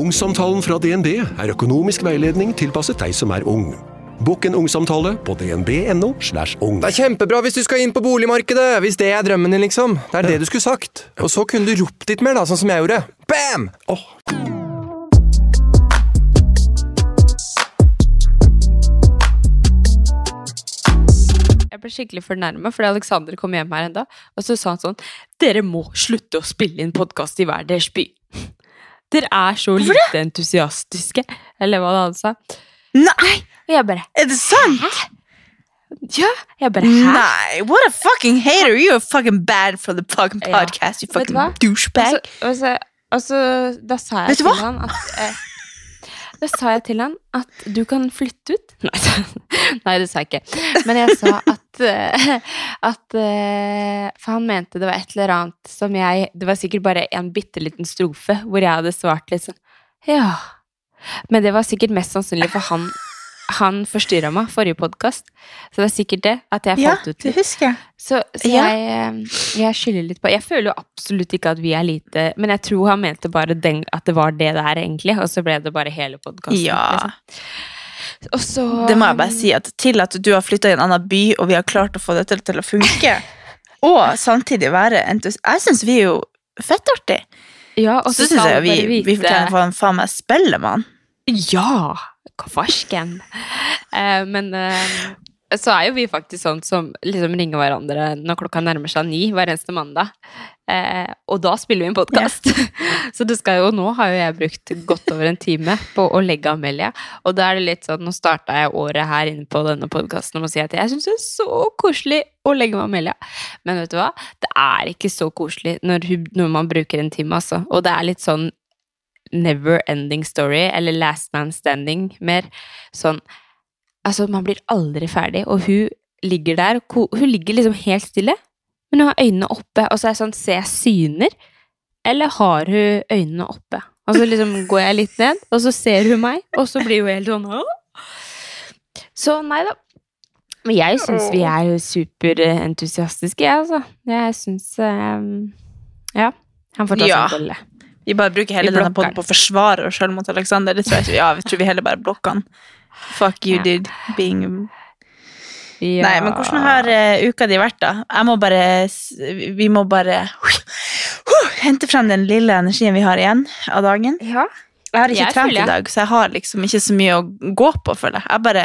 Ungsamtalen fra DNB er økonomisk veiledning tilpasset deg som er ung. Bokk en ungsamtale på dnb.no. slash ung. Det er kjempebra hvis du skal inn på boligmarkedet, hvis det er drømmen din, liksom. Det er det du skulle sagt. Og så kunne du ropt litt mer, da, sånn som jeg gjorde. Bam! Oh. Jeg ble skikkelig fornærma fordi Alexander kom hjem her en dag, og så sa han sånn Dere må slutte å spille inn podkast i hver deres by. Dere er så lite entusiastiske. Eller hva det han sa. Nei, Og jeg bare er det sant? Ja. Jeg bare Hæ? Nei, what a fucking hater. You're fucking bad for the fucking Ja. podcast, you fucking douchebag. Og så, og så, da sa jeg Vet til han at eh, Da sa jeg til han at du kan flytte ut. Nei, nei, det sa jeg ikke. Men jeg sa at At eh, For han mente det var et eller annet som jeg Det var sikkert bare en bitte liten strofe hvor jeg hadde svart litt sånn Ja. Men det var sikkert mest sannsynlig for han han forstyrra meg forrige podkast. Så det er sikkert det at jeg Ja, falt ut det husker jeg. Så, så Ja. jeg, eh, jeg skylder litt på Jeg føler jo absolutt ikke at vi er lite Men jeg tror han mente bare den, at det var det der, egentlig. Og så ble det bare hele podkasten. Ja, Og så det må jeg bare si. At til at du har flytta i en annen by, og vi har klart å få dette til å funke, og samtidig være entusiast Jeg syns vi er jo fettartige. Ja, og Så så syns jeg vi, bare vi å få faen, faen meg Spellemann. Ja! Hva Farsken. Eh, men eh, så er jo vi faktisk sånn som liksom ringer hverandre når klokka nærmer seg ni hver eneste mandag. Eh, og da spiller vi en podkast. så det skal jo, nå har jo jeg brukt godt over en time på å legge Amelia. Og da er det litt sånn, nå starta jeg året her inne på denne podkasten med å si at jeg syns det er så koselig å legge med Amelia. Men vet du hva? Det er ikke så koselig når, når man bruker en time, altså. Og det er litt sånn never ending story, eller last man standing mer. Sånn Altså, man blir aldri ferdig, og hun ligger der, hun ligger liksom helt stille, men hun har øynene oppe, og så er det sånn, ser jeg syner? Eller har hun øynene oppe? Og så liksom går jeg litt ned, og så ser hun meg, og så blir hun helt sånn Åh! Så nei da. Men jeg syns vi er superentusiastiske, jeg, altså. Jeg syns um, Ja. Han får ta Ja. en bolle. Vi bare bruker hele denne poden på å forsvare oss sjøl mot Alexander. Det tror jeg. Ja, vi tror vi heller bare blokker han. Fuck you, Ja. dude. Being Ja. Nei, men hvordan har uh, uka di vært, da? Jeg må bare Vi må bare hente frem den lille energien vi har igjen av dagen. Ja. Jeg har ikke Jeg trent i dag, så jeg har liksom ikke så mye å gå på, føler jeg. Jeg bare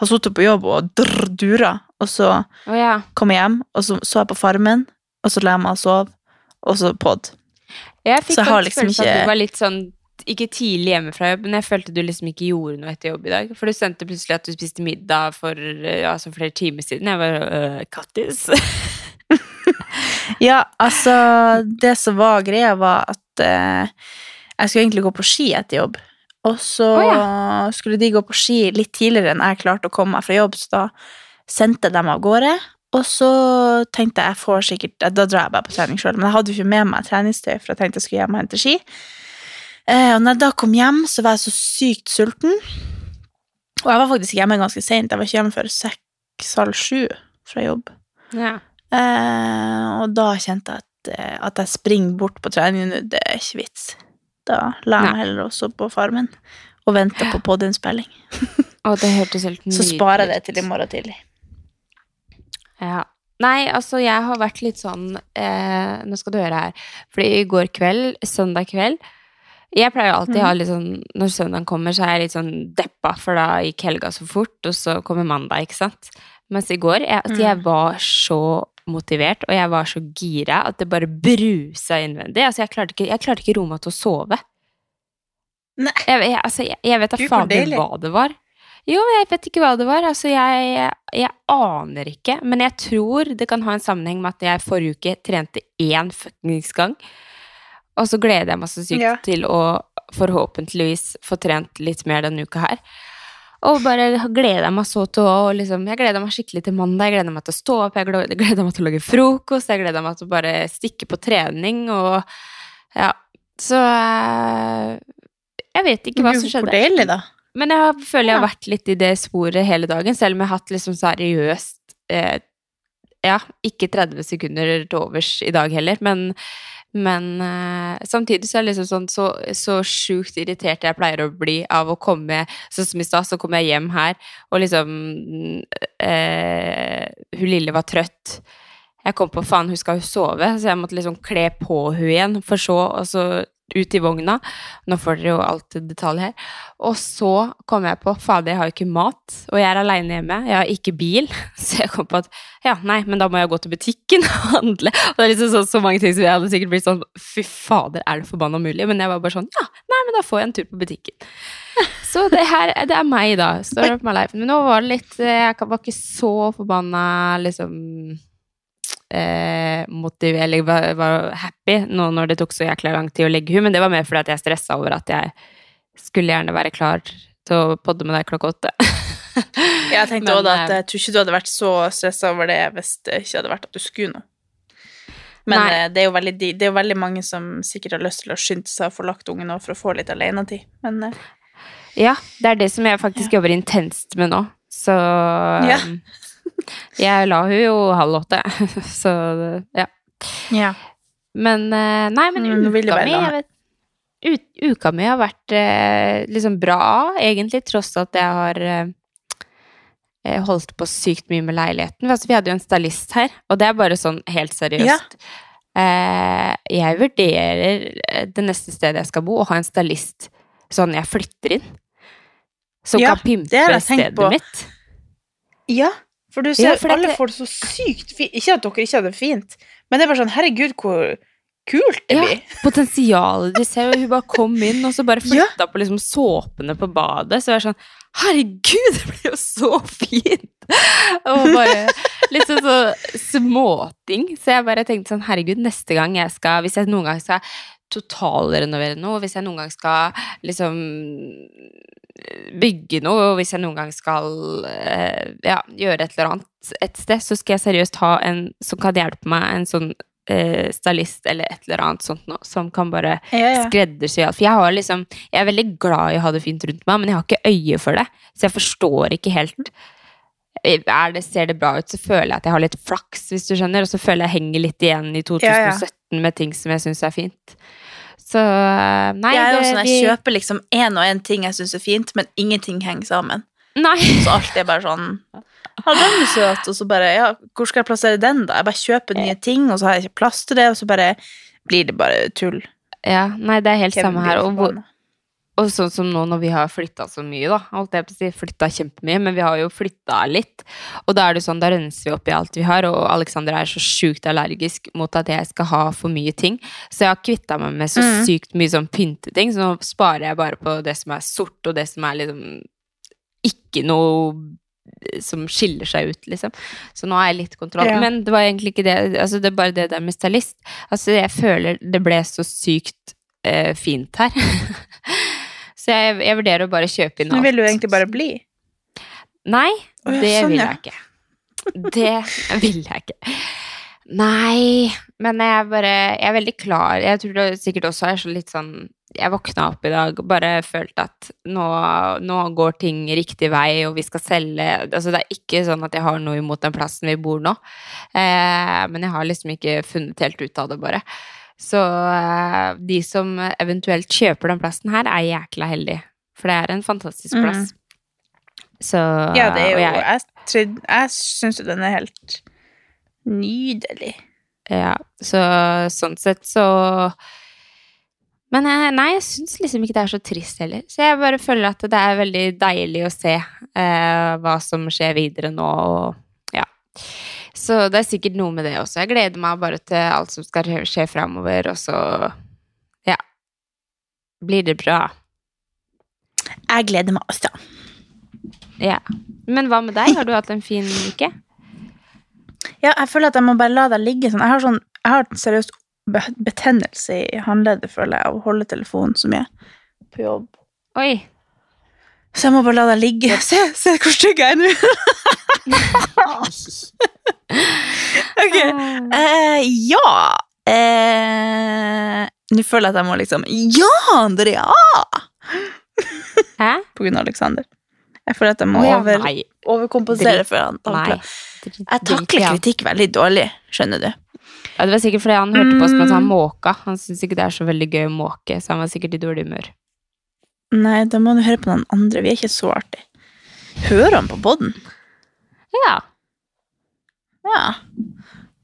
har sittet på jobb og drr, dura, og så oh, ja. kom jeg hjem, og så så jeg på Farmen, og så la jeg meg og sov, og så pod. Jeg fikk Så jeg har liksom ikke at du var litt sånn ikke tidlig hjemme fra jobb, men jeg følte du liksom ikke gjorde noe etter jobb i dag. For du sendte plutselig at du spiste middag for eh, altså flere timer siden. Jeg var øh, Kattis. Ja, altså Det som var greia, var at eh, jeg skulle egentlig gå på ski etter jobb. Og så Å, skulle de gå på ski litt tidligere enn jeg klarte å komme meg fra jobb, så da sendte jeg dem av gårde. Og så tenkte jeg jeg får sikkert Da drar jeg bare på trening sjøl. Men jeg hadde jo ikke med meg treningstøy, for jeg tenkte jeg skulle hjem og hente ski. Eh, og når jeg da kom hjem, så var jeg så sykt sulten. Og jeg var faktisk hjemme ganske seint. Jeg var ikke hjemme før seks-halv sju fra jobb. Ja. Eh, og da kjente jeg at, eh, at jeg springer bort på trening nå, det er ikke vits. Da la jeg meg heller også på farmen og venta på podiumspilling. Og det hørtes helt Så sparer jeg det til i morgen tidlig. Ja. Nei, altså, jeg har vært litt sånn eh, Nå skal du høre her. Fordi i går kveld, søndag kveld Jeg pleier alltid å ha litt sånn Når søndagen kommer, så er jeg litt sånn deppa, for da gikk helga så fort, og så kommer mandag, ikke sant. Mens i går jeg, at jeg var så motivert, og jeg var så gira at det bare brusa innvendig. Altså, jeg klarte ikke, jeg klarte ikke roe meg til å sove. Nei. Jeg, jeg, altså, jeg, jeg vet da fader hva det var. Jo, jeg vet ikke hva det var. Altså, jeg, jeg aner ikke. Men jeg tror det kan ha en sammenheng med at jeg forrige uke trente én fuckings gang. Og så gleder jeg meg så sykt Ja. til å forhåpentligvis få trent litt mer denne uka her. Og bare gleder jeg meg så til å liksom, Jeg gleder meg skikkelig til mandag. Jeg gleder meg til å stå opp, jeg gleder meg til å lage frokost, jeg gleder meg til å bare stikke på trening og Ja. Så eh, Jeg vet ikke hva som skjedde. Deilig, da. Men jeg føler jeg har vært litt i det sporet hele dagen, selv om jeg har hatt liksom seriøst eh, Ja, ikke 30 sekunder til overs i dag heller, men, men uh, samtidig så er det liksom sånn så, så sjukt irritert jeg pleier å bli av å komme Sånn som i stad, så kom jeg hjem her, og liksom uh, Hun lille var trøtt. Jeg kom på faen, hun skal jo sove, så jeg måtte liksom kle på hun igjen, for så og så ut i vogna. Nå får dere jo alt detalj her. Og så kom jeg på fader, jeg har jo ikke mat, og jeg er aleine hjemme. Jeg har ikke bil, så jeg kom på at ja, nei, men da må jeg gå til butikken og handle. Og det er liksom så, så mange ting som jeg hadde sikkert blitt sånn fy fader, er det forbanna mulig? Men jeg var bare sånn ja, nei, men da får jeg en tur på butikken. Så det her, det er meg, da. Står opp my life. Men nå var det litt Jeg var ikke så forbanna, liksom eh, motiv, eller var, var happy nå når det tok så jækla lang tid å legge hun, men det var mer fordi at jeg stressa over at jeg skulle gjerne være klar til å podde med deg klokka åtte. Jeg tenkte Men, også at eh, jeg tror ikke du hadde vært så stressa over det hvis det ikke hadde vært at du skulle noe. Men Nei. eh, det er, jo veldig, det er jo veldig mange som sikkert har lyst til å skynde seg å få lagt ungen nå for å få litt alenetid. Men eh, Ja, det er det som jeg faktisk jobber intenst med nå. Så Ja. Jeg la hun jo halv åtte, så ja. ja. Men eh, Nei, men Mm, uka mi jeg vet, ut, Uka mi har vært eh, liksom bra, egentlig, tross at jeg har eh, holdt på sykt mye med leiligheten. Altså, vi hadde jo en stylist her, og det er bare sånn helt seriøst. Eh, jeg vurderer det neste stedet jeg skal bo, å ha en stylist sånn jeg flytter inn. Som Ja, kan pimpe stedet på. mitt. ja, for du ser Ja, for alle dette- får det så sykt fint. Ikke at dere ikke hadde det fint, men det er bare sånn herregud, hvor kult det Ja, blir. potensialet du ser, og hun bare kom inn, og så bare Ja. flytta på liksom såpene på badet. Så jeg er sånn Herregud, det blir jo så fint! Og bare litt sånn så småting. Så jeg bare tenkte sånn Herregud, neste gang jeg skal Hvis jeg noen gang skal totalrenovere noe, hvis jeg noen gang skal liksom bygge noe, og hvis jeg noen gang skal eh, ja, gjøre et eller annet et sted, så skal jeg seriøst ha en som kan hjelpe meg, en sånn eh, stylist eller et eller annet sånt noe, som kan bare Ja, ja. skreddersy alt. For jeg har liksom Jeg er veldig glad i å ha det fint rundt meg, men jeg har ikke øye for det. Så jeg forstår ikke helt det, Ser det bra ut, så føler jeg at jeg har litt flaks, hvis du skjønner. Og så føler jeg jeg henger litt igjen i 2017 med ting som jeg syns er fint. Så nei, jeg er jo sånn, jeg kjøper liksom én og én ting jeg syns er fint, men ingenting henger sammen. Nei. Så alt er bare sånn Ja, den er søt, og så bare Ja, hvor skal jeg plassere den, da? Jeg bare kjøper nye ting, og så har jeg ikke plass til det, og så bare blir det bare tull. Ja, nei, det er helt Kevin samme her. Og, hvor-. Og sånn som nå når vi har flytta så mye, da. Holdt jeg på å si flytta kjempemye, men vi har jo flytta litt. Og da er det sånn, da renser vi opp i alt vi har, og Alexander er så sjukt allergisk mot at jeg skal ha for mye ting. Så jeg har kvitta meg med så Mm. sykt mye sånn pynteting, så nå sparer jeg bare på det som er sort, og det som er liksom ikke noe som skiller seg ut, liksom. Så nå har jeg litt kontroll. Ja. Men det var egentlig ikke det. Altså, det er bare det der med stylist. Altså, jeg føler det ble så sykt eh, fint her. så jeg, jeg vurderer å bare kjøpe inn alt. Men vil du egentlig bare bli. Nei, Å, ja, det sånn, vil ja. jeg ikke. Det vil jeg ikke. Nei, men jeg er bare Jeg er veldig klar. Jeg tror det sikkert også er så litt sånn Jeg våkna opp i dag og bare følte at nå, nå går ting riktig vei, og vi skal selge Altså, det er ikke sånn at jeg har noe imot den plassen vi bor nå, eh, men jeg har liksom ikke funnet helt ut av det, bare. Så eh, de som eventuelt kjøper den plassen her, er jækla heldige. For det er en fantastisk Mm. plass. Så Ja, det er jo jeg- Jeg, jeg syns jo den er helt nydelig. Ja, så sånn sett så Men jeg, nei, jeg syns liksom ikke det er så trist heller. Så jeg bare føler at det er veldig deilig å se eh, hva som skjer videre nå, og ja. Så det er sikkert noe med det også. Jeg gleder meg bare til alt som skal skje framover, og så ja. Blir det bra. Jeg gleder meg også. Ja. Men hva med deg? Har du hatt en fin uke? Ja, jeg føler at jeg må bare la deg ligge sånn. Jeg har, sånn, jeg har seriøst be- betennelse i håndleddet, føler jeg, av å holde telefonen så mye. på jobb. Oi. Så jeg må bare la deg ligge. Se, se hvor stygg jeg er nå! ok. Uh, ja uh, Nå føler jeg at jeg må liksom Ja, Andrea! Hæ? På grunn av Alexander. Jeg føler at jeg må ja, over, overkompensere Drit- for han. Nei. Jeg takler kritikk veldig dårlig, skjønner du. Ja, det var sikkert fordi han hørte på oss mens han Mm. måka. Han syns ikke det er så veldig gøy å måke, så han var sikkert i dårlig humør. Nei, da må du høre på noen andre. Vi er ikke så artige. Hører han på podden? Ja. Ja.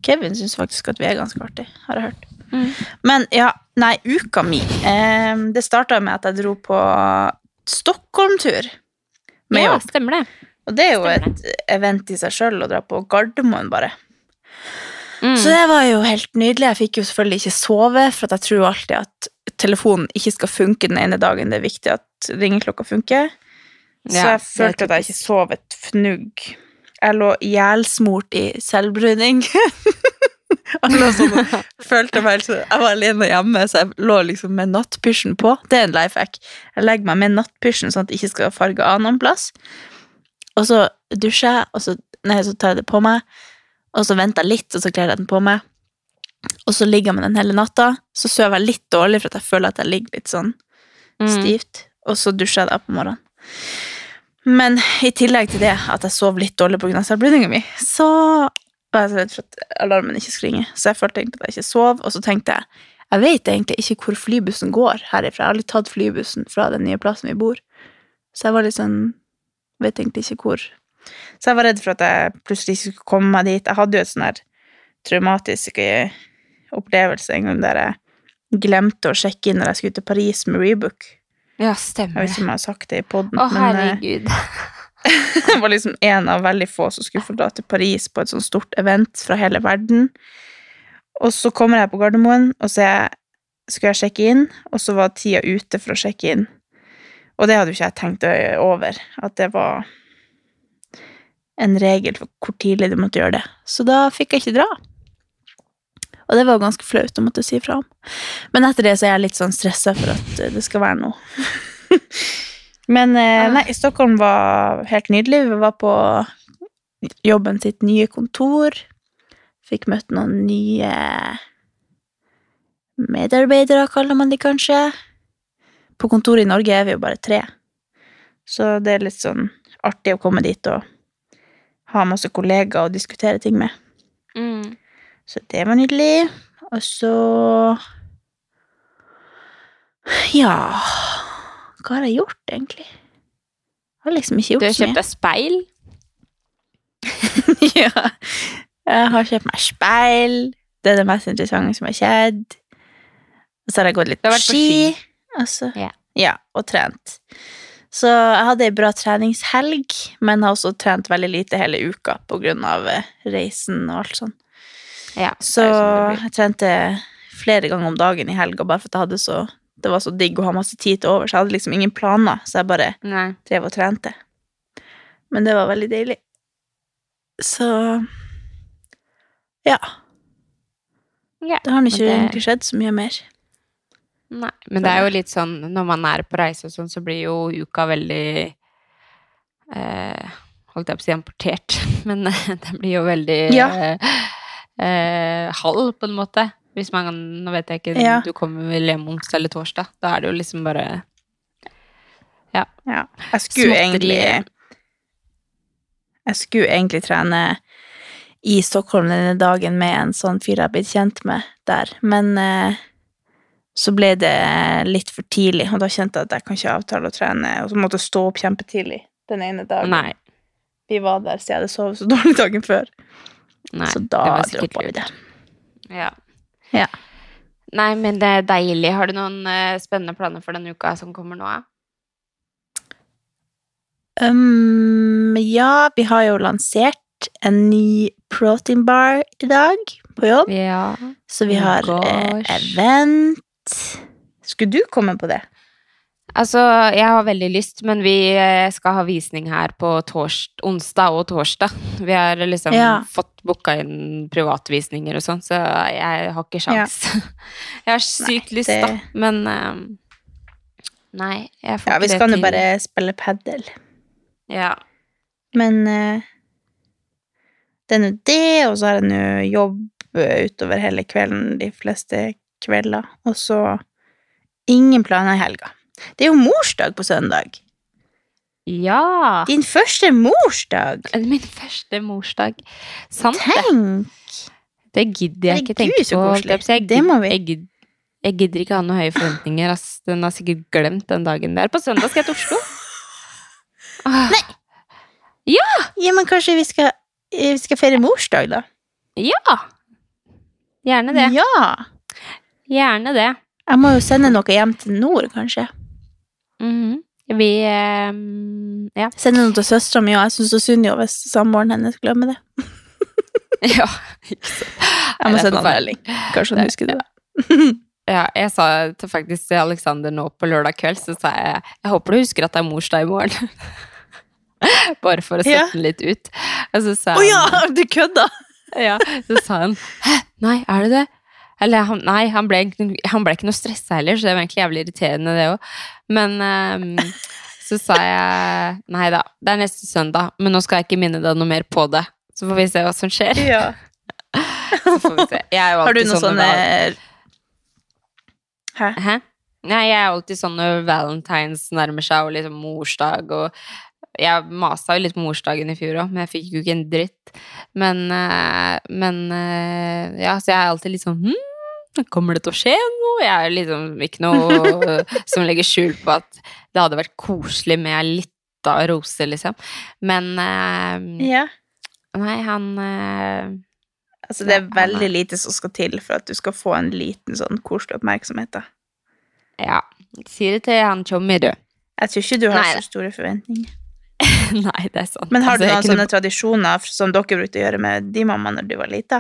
Kevin syns faktisk at vi er ganske artige, har jeg hørt. Mm. Men ja, nei, uka mi eh, Det starta med at jeg dro på Stockholm-tur ja, jobb. stemmer det. Og det er jo stemmer et event i seg sjøl å dra på Gardermoen, bare. Mm. Så det var jo helt nydelig. Jeg fikk jo selvfølgelig ikke sove, for at jeg tror alltid at telefonen ikke skal funke den ene dagen. Det er viktig at ringeklokka funker. Så Ja, jeg følte at jeg ikke sov et fnugg. Jeg lå ihjelsmort i. Jeg sånn følte meg så Jeg var alene hjemme, så jeg lå liksom med nattpysjen på. Det er en life hack. Jeg legger meg med nattpysjen sånn at det ikke skal farge av noen plass. Og så dusjer jeg, og så, nei, så tar jeg det på meg. Og så venter jeg litt, og så kler jeg den på meg. Og så ligger med den hele natta. Så sover jeg litt dårlig, for at jeg føler at jeg ligger litt sånn Mm. stivt. Og så dusjer jeg da på morgenen. Men i tillegg til det, at jeg sov litt dårlig pga. selvblødninga mi, så var jeg så redd for at alarmen ikke skulle ringe. Så jeg følte egentlig at jeg ikke sov, og så tenkte jeg jeg vet egentlig ikke hvor flybussen går herifra. Jeg har aldri tatt flybussen fra den nye plassen vi bor. Så jeg var litt sånn Vet egentlig ikke hvor. Så jeg var redd for at jeg plutselig ikke skulle komme meg dit. Jeg hadde jo et sånn her traumatisk eh, opplevelse en gang der jeg glemte å sjekke inn når jeg skulle til Paris med Rebook. Ja, Jeg stemmer vet ikke om jeg har sagt det i poden, men eh, herregud. jeg var liksom en av veldig få som skulle få dra til Paris på et sånt stort event fra hele verden. Og så kommer jeg på Gardermoen, og så er- skulle jeg sjekke inn, og så var tida ute for å sjekke inn. Og det hadde jo ikke jeg tenkt over, at det var en regel for hvor tidlig du måtte gjøre det. Så da fikk jeg ikke dra. Og det var ganske flaut å måtte si fra om. Men etter det så er jeg litt sånn stressa for at eh, det skal være noe. Men eh, nei, Stockholm var helt nydelig. Vi var på jobben sitt nye kontor. Fikk møtt noen nye medarbeidere, kaller man de kanskje. På kontoret i Norge er vi jo bare tre. Så det er litt sånn artig å komme dit og ha masse kollegaer å diskutere ting med. Mm. Så det var nydelig. Og så Ja Hva har jeg gjort, egentlig? Jeg har liksom ikke gjort så mye. Du har kjøpt deg speil? ja. Jeg har kjøpt meg speil. Det er det mest interessante som har skjedd. Og så har jeg gått litt på ski. på ski. Altså, yeah. ja, og trent. Så jeg hadde ei bra treningshelg, men har også trent veldig lite hele uka av eh, reisen og alt sånn. Ja, Så jeg trente flere ganger om dagen i helga, bare for at så det var så digg å ha masse tid til over, så jeg hadde liksom ingen planer, så jeg bare Nei. drev og trente. Men det var veldig deilig. Så ja. Ja, Det har ikke det- egentlig skjedd så mye mer. Nei, men det er jo litt sånn når man er på reise og sånn, så blir jo uka veldig eh, Holdt jeg på å si importert, men det blir jo veldig Ja. eh, eh, halv, på en måte. Hvis man Nå vet jeg ikke, Ja. du kommer vel hjem onsdag eller torsdag. Da er det jo liksom bare Ja. Jeg skulle Småtteri. egentlig Jeg skulle egentlig trene i Stockholm denne dagen med en sånn fyr jeg har blitt kjent med der, men eh, så ble det litt for tidlig, og da kjente jeg at jeg kan ikke avtale å trene, og så måtte jeg stå opp kjempetidlig den ene dagen. Nei. Vi var der siden jeg hadde sovet så dårlig dagen før, nei så da droppa vi det. Ja. Ja. Nei, men det er deilig. Har du noen uh, spennende planer for denne uka som kommer nå? Um, ja, vi har jo lansert en ny protein bar i dag på jobb. Ja. Så vi Oh har gosh. event. Skulle du komme på det? Altså, jeg har veldig lyst, men vi eh, skal ha visning her på torsd, onsdag og torsdag. Vi har liksom Ja. fått booka inn privatvisninger og sånn, så jeg har ikke sjans. Jeg har sykt lyst, det- da, men eh, Nei, jeg får Ja, ikke vi skal jo bare spille padel. Ja. Men uh, det er nå det, og så har jeg nå jobb eh, utover hele kvelden de fleste kvelder. Og så ingen planer i helga. Det er jo morsdag på søndag. ja. Din første morsdag! Min første morsdag. Sant det. Tenk! Det gidder jeg ikke tenke på. jeg Det må vi. Jeg, gidder, jeg gidder ikke ha noen høye forventninger. Ass. Den har sikkert glemt den dagen der. På søndag skal jeg til Oslo. Ah, Ja, men kanskje vi skal, eh, vi skal feire morsdag, da? Ja! Gjerne det. Ja! Gjerne det. Jeg må jo sende noe hjem til nord, kanskje. Mhm. Vi ehm, Ja. Sender noe til søstera mi, og jeg syns synd jo hvis samboeren hennes glemmer det. ja. Jeg må Nei, det er sende en melding. Kanskje han husker det. Ja, jeg sa til faktisk Alexander nå på lørdag kveld, så sa jeg jeg håper du husker at det er morsdag i morgen. Bare for å sette Ja. den litt ut. Å ja, han du kødda! ja, Så sa han Hæ, nei, er det det? Eller han, nei, han ble, han ble ikke noe stressa heller, så det var egentlig jævlig irriterende, det òg. Men um, så sa jeg nei da, det er neste søndag, men nå skal jeg ikke minne deg noe mer på det. Så får vi se hva som skjer. Ja. Så får vi se. Jeg er jo Har du noe sånn Hæ? Hæ? Nei, jeg er alltid sånn når valentines nærmer seg, og liksom morsdag, og jeg masa jo litt på morsdagen i fjor òg, men jeg fikk jo ikke en dritt. Men, eh, men eh, ja, så jeg er alltid litt sånn hm, kommer det til å skje noe? Jeg er liksom ikke noe som legger skjul på at det hadde vært koselig med litt av rose, liksom. Men eh, Ja. nei, han eh, Altså, det er veldig lite som skal til for at du skal få en liten sånn koselig oppmerksomhet. da. Ja, si det til han Tjommi, du. Jeg tror ikke du har Nei. så store forventninger. nei, det er sant. Men har du Altså, jeg noen kunne- sånne tradisjoner som dere brukte å gjøre med din mamma når du var lita?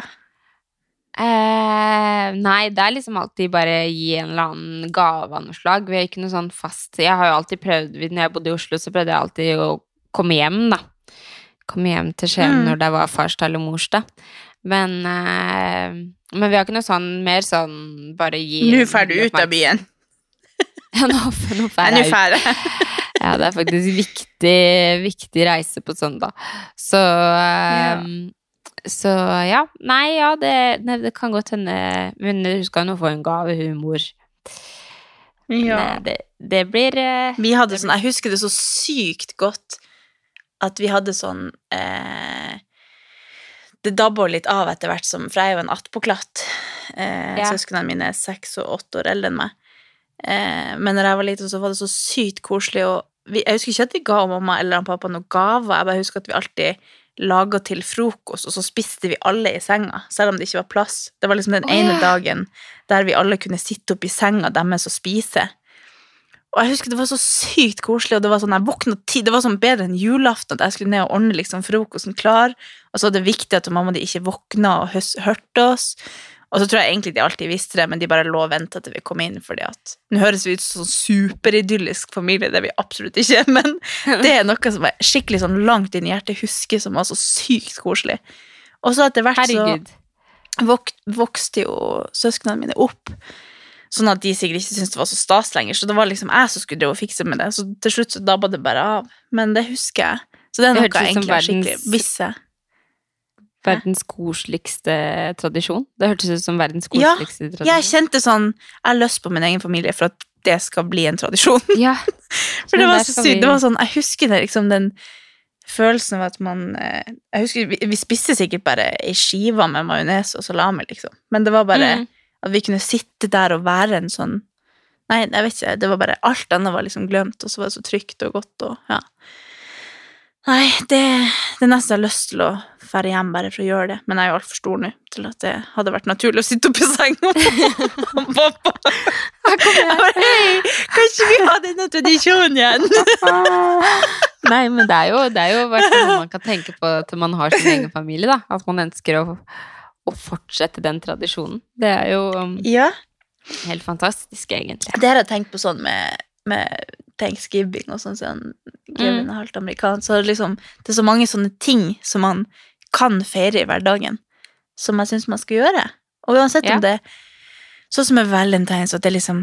Eh, nei, det er liksom alltid bare gi en eller annen gave av noe slag. Vi har ikke noe sånn fast Jeg har jo alltid prøvd Når jeg bodde i Oslo, så prøvde jeg alltid å komme hjem, da. Komme hjem til Skien Mm. når det var farsdag eller morsdag. Men, eh, men vi har ikke noe sånn mer sånn bare gi Nå drar du ut av byen. Ja, nå, nå drar jeg ut. Ja, det er faktisk viktig, viktig reise på søndag. Så Ja. Så ja. Nei, ja, det, nei, det kan godt hende Men hun skal nå få en gave, hun mor. Ja. Nei, det, det blir eh, Vi hadde sånn, jeg husker det så sykt godt at vi hadde sånn eh, Det dabba litt av etter hvert som For jeg er jo en attpåklatt. Eh, Ja. Søsknene mine er seks og åtte år eldre enn meg. Eh, men når jeg var liten, så var det så sykt koselig. Og vi, jeg husker ikke at vi ga mamma eller pappa noen gaver. Jeg bare husker at vi alltid laga til frokost, og så spiste vi alle i senga, selv om det ikke var plass. Det var liksom den oh, ene ja. dagen der vi alle kunne sitte opp i senga deres og spise. Og jeg husker det var så sykt koselig, og det var sånn, jeg våkna tid, det var sånn bedre enn julaften at jeg skulle ned og ordne liksom frokosten klar, og så var det viktig at mamma de ikke våkna og hørte oss. Og så tror jeg egentlig de alltid visste det, men de bare lå og venta til vi kom inn, fordi at Nå høres vi ut som sånn superidyllisk familie, det er vi absolutt ikke, men det er noe som er skikkelig sånn langt inn i hjertet husker, som var så sykt koselig. Og så etter hvert så vok vokste jo søsknene mine opp, sånn at de sikkert ikke syntes det var så stas lenger, så det var liksom jeg som skulle fikse med det, så til slutt så dabba det bare av. Men det husker jeg. Så det er noe hørtes jeg egentlig har skikkelig visste. Verdens koseligste tradisjon. Det hørtes ut som verdens koseligste Ja, koseligste Jeg kjente sånn Jeg har lyst på min egen familie for at det skal bli en tradisjon. Ja. For det var så sykt. vi- Det var sånn, jeg husker det, liksom den følelsen av at man eh, Jeg husker Vi, vi spiste sikkert bare ei skive med majones og salami, liksom. Men det var bare Mm. at vi kunne sitte der og være en sånn Nei, jeg vet ikke. Det var bare Alt annet var liksom glemt, og så var det så trygt og godt og ja. Nei, det, det nesten jeg har lyst til å dra hjem bare for å gjøre det, men jeg er jo altfor stor nå til at det hadde vært naturlig å sitte oppi senga med pappa. Jeg bare, Hei, kanskje vi har denne tradisjonen igjen? Nei, men det er jo, det er jo i noe man kan tenke på til man har sin egen familie, da. At man ønsker å, å fortsette den tradisjonen. Det er jo um, Ja. helt fantastisk, egentlig. Det har jeg tenkt på sånn med, med thanksgiving og sånn, sånn, Kevin er halvt amerikansk, så liksom, det er så mange sånne ting som man kan feire i hverdagen, som jeg syns man skal gjøre. Og uansett Ja. om det Sånn som med valentines, at det er liksom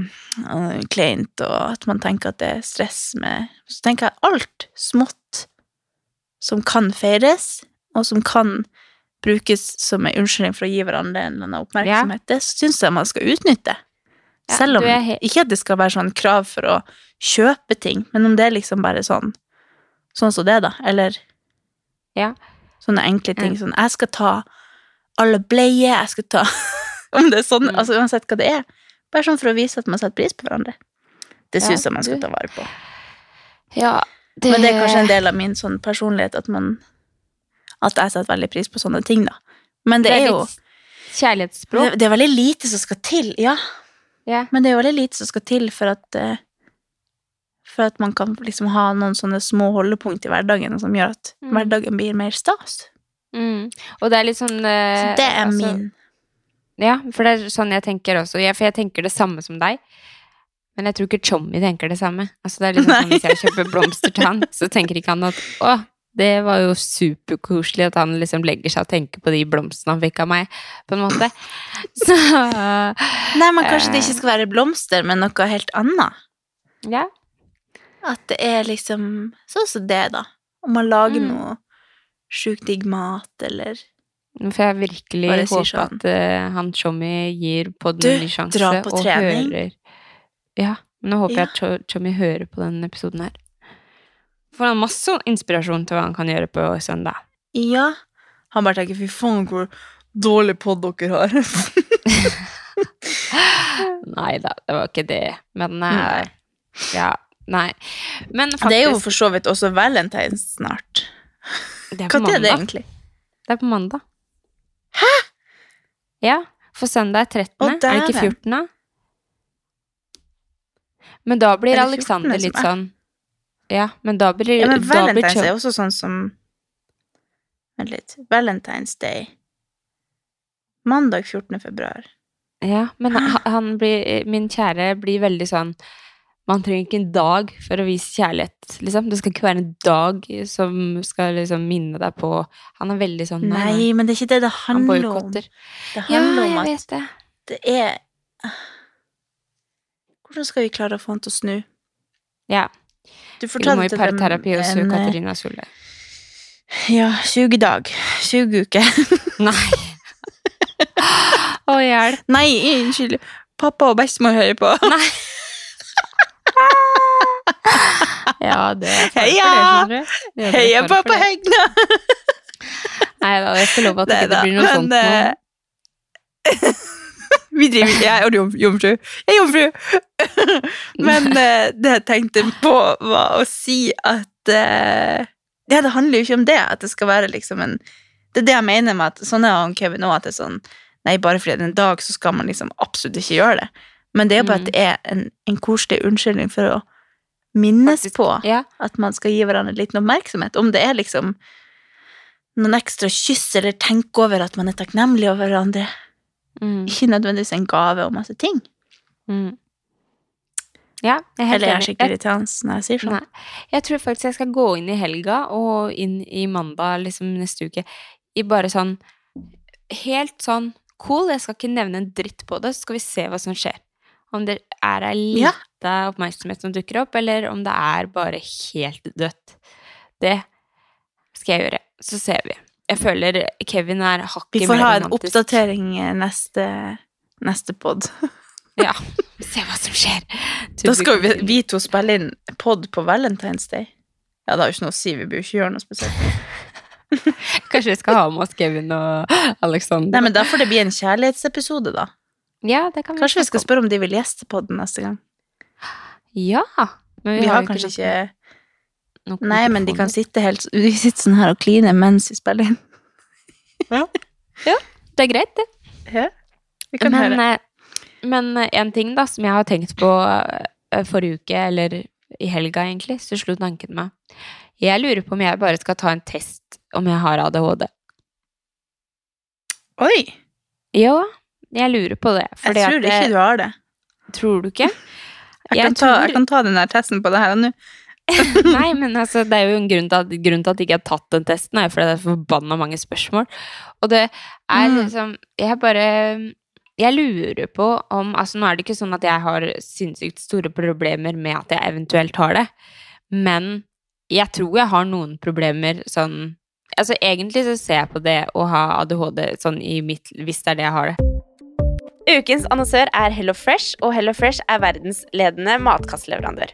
uh, kleint, og at man tenker at det er stress med Så tenker jeg alt smått som kan feires, og som kan brukes som en unnskyldning for å gi hverandre en eller annen oppmerksomhet, det syns jeg man skal utnytte. Ja, Selv om er Ikke at det skal være sånn krav for å kjøpe ting, men om det er liksom bare sånn Sånn som det, da. Eller Ja. sånne enkle ting. Sånn 'Jeg skal ta alle bleier', jeg skal ta Om det er sånn, Mm. altså uansett hva det er. Bare sånn for å vise at man setter pris på hverandre. Det Ja, syns jeg man skal ta vare på. Ja, det, Men det er kanskje en del av min sånn personlighet at man At jeg setter veldig pris på sånne ting, da. Men det, det er jo kjærlighetsspråk. det, det er veldig lite som skal til, ja. Ja. Men det er jo veldig lite som skal til for at eh, For at man kan liksom ha noen sånne små holdepunkt i hverdagen som gjør at Mm. hverdagen blir mer stas. Mm. Og det er litt sånn eh, Så det er altså- min Ja, for det er sånn jeg tenker også. Jeg, for jeg tenker det samme som deg. Men jeg tror ikke Chommy tenker det samme. Altså det er liksom sånn. Hvis jeg kjøper blomster til han, så tenker ikke han at å, det var jo superkoselig at han liksom legger seg og tenker på de blomstene han fikk av meg, på en måte. Så Nei, men kanskje det ikke skal være blomster, men noe helt annet. ja. At det er liksom sånn som det, da. Om man lager Mm. noe sjukt digg mat, eller For jeg virkelig håper sånn. at uh, han Tjommi gir podden Du, en ny sjanse. dra på og trening. hører Ja, men nå håper Ja. jeg at Tjo- Tjommi hører på denne episoden her. Får han masse inspirasjon til hva han kan gjøre på søndag. Ja. Han bare tenker 'fy faen, hvor dårlig pod dere har'. Nei da, det var ikke det. Men eh, Nei. ja, nei. Men faktisk Det er jo for så vidt også valentines snart. Når er det egentlig? Det er på mandag. Hæ?! Ja, for søndag er 13. Å, er det ikke 14. da? Men da blir Er det 14. Alexander litt sånn Ja, men da blir, Ja, men da blir valentines er også sånn som Vent litt. Valentine's Day. Mandag 14. februar. Ja, men han, han blir Min kjære blir veldig sånn Man trenger ikke en dag for å vise kjærlighet, liksom. Det skal ikke være en dag som skal liksom minne deg på Han er veldig sånn Nei, men det er ikke det det Han handler om. Det Ja, handler jeg om at vet det. det er Hvordan skal vi klare å få han til å snu? Ja. Du fortalte dem parterapi hos en, eh, Katarina Sulle. Ja, 20 dag. 20 uker. Nei. Å, hjelp. Nei, unnskyld. Pappa og bestemor hører på. Nei. Ja, det er fare Heia! det, det Heia pappa. Hegna! Nei da, jeg skal love at det ikke blir noe sånt nå. Vi driver Jeg er jom, jomfru. Jeg er jomfru! Men uh, det jeg tenkte på, var å si at uh, Ja, det handler jo ikke om det, at det skal være liksom en Det er det jeg mener med at sånn er han Kevin òg, at det er sånn Nei, bare fordi det er en dag, så skal man liksom absolutt ikke gjøre det. Men det er jo bare Mm. at det er en, en koselig unnskyldning for å minnes Faktisk. på Ja, at man skal gi hverandre litt oppmerksomhet. Om det er liksom noen ekstra kyss, eller tenke over at man er takknemlig over hverandre. Mm, Ikke nødvendigvis en gave og masse ting. mm. ja jeg er Eller jeg er skikkelig irriterende når jeg sier sånn. Nei. Jeg tror faktisk jeg skal gå inn i helga og inn i mandag liksom neste uke i bare sånn Helt sånn cool, jeg skal ikke nevne en dritt på det, så skal vi se hva som skjer. Om det er ei Ja. oppmerksomhet som dukker opp, eller om det er bare helt dødt. Det skal jeg gjøre. Så ser vi. Jeg føler Kevin er hakket Vi får ha en oppdatering eh, neste, neste pod. Ja. Se hva som skjer. Da skal vi, vi to spille inn pod på Valentine's Day. Ja, det har jo ikke noe å si, vi bør jo ikke gjøre noe spesielt. Kanskje vi skal ha med oss Kevin og Alexander. Nei, men da får det bli en kjærlighetsepisode, da. ja, det kan vi Kanskje vi skal spørre om de vil gjeste podden neste gang. Ja. Men Vi har har kanskje ikke Nei, men de kan sitte helt De sitter sånn her og kline mens vi spiller inn. Ja. ja. Det er greit, det. Ja, vi kan Men, høre. eh, men eh, en ting da, som jeg har tenkt på eh, forrige uke, eller i helga egentlig, så slo tanken meg. Jeg lurer på om jeg bare skal ta en test om jeg har ADHD. Oi! Ja, jeg lurer på det. Jeg tror at, ikke du har det. Tror du ikke? Jeg kan, ta, jeg kan ta den der testen på det her og nå. Nei, men altså, det er jo en grunn til at, grunnen til at jeg ikke har tatt den testen, er fordi det er forbanna mange spørsmål. Og det er Mm. liksom Jeg bare jeg lurer på om Altså, nå er det ikke sånn at jeg har sinnssykt store problemer med at jeg eventuelt har det, men jeg tror jeg har noen problemer sånn Altså, egentlig så ser jeg på det å ha ADHD sånn i mitt Hvis det er det jeg har det. Ukens annonsør er Hello Fresh, og Hello Fresh er verdensledende matkastleverandør.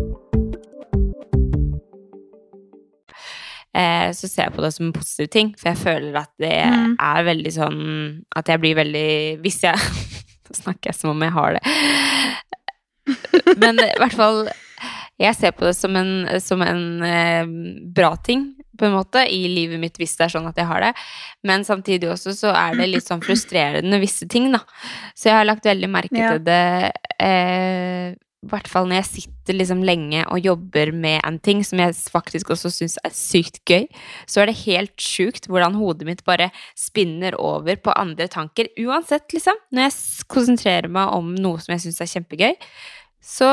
Eh, så ser jeg på det som en positiv ting, for jeg føler at det Mm. er veldig sånn At jeg blir veldig Hvis jeg Nå snakker jeg som om jeg har det. Men i hvert fall Jeg ser på det som en, som en eh, bra ting, på en måte, i livet mitt hvis det er sånn at jeg har det. Men samtidig også så er det litt sånn frustrerende visse ting, da. Så jeg har lagt veldig merke Ja. til det eh, hvert fall når jeg sitter liksom lenge og jobber med en ting som jeg faktisk også syns er sykt gøy, så er det helt sjukt hvordan hodet mitt bare spinner over på andre tanker. Uansett, liksom. Når jeg konsentrerer meg om noe som jeg syns er kjempegøy, så,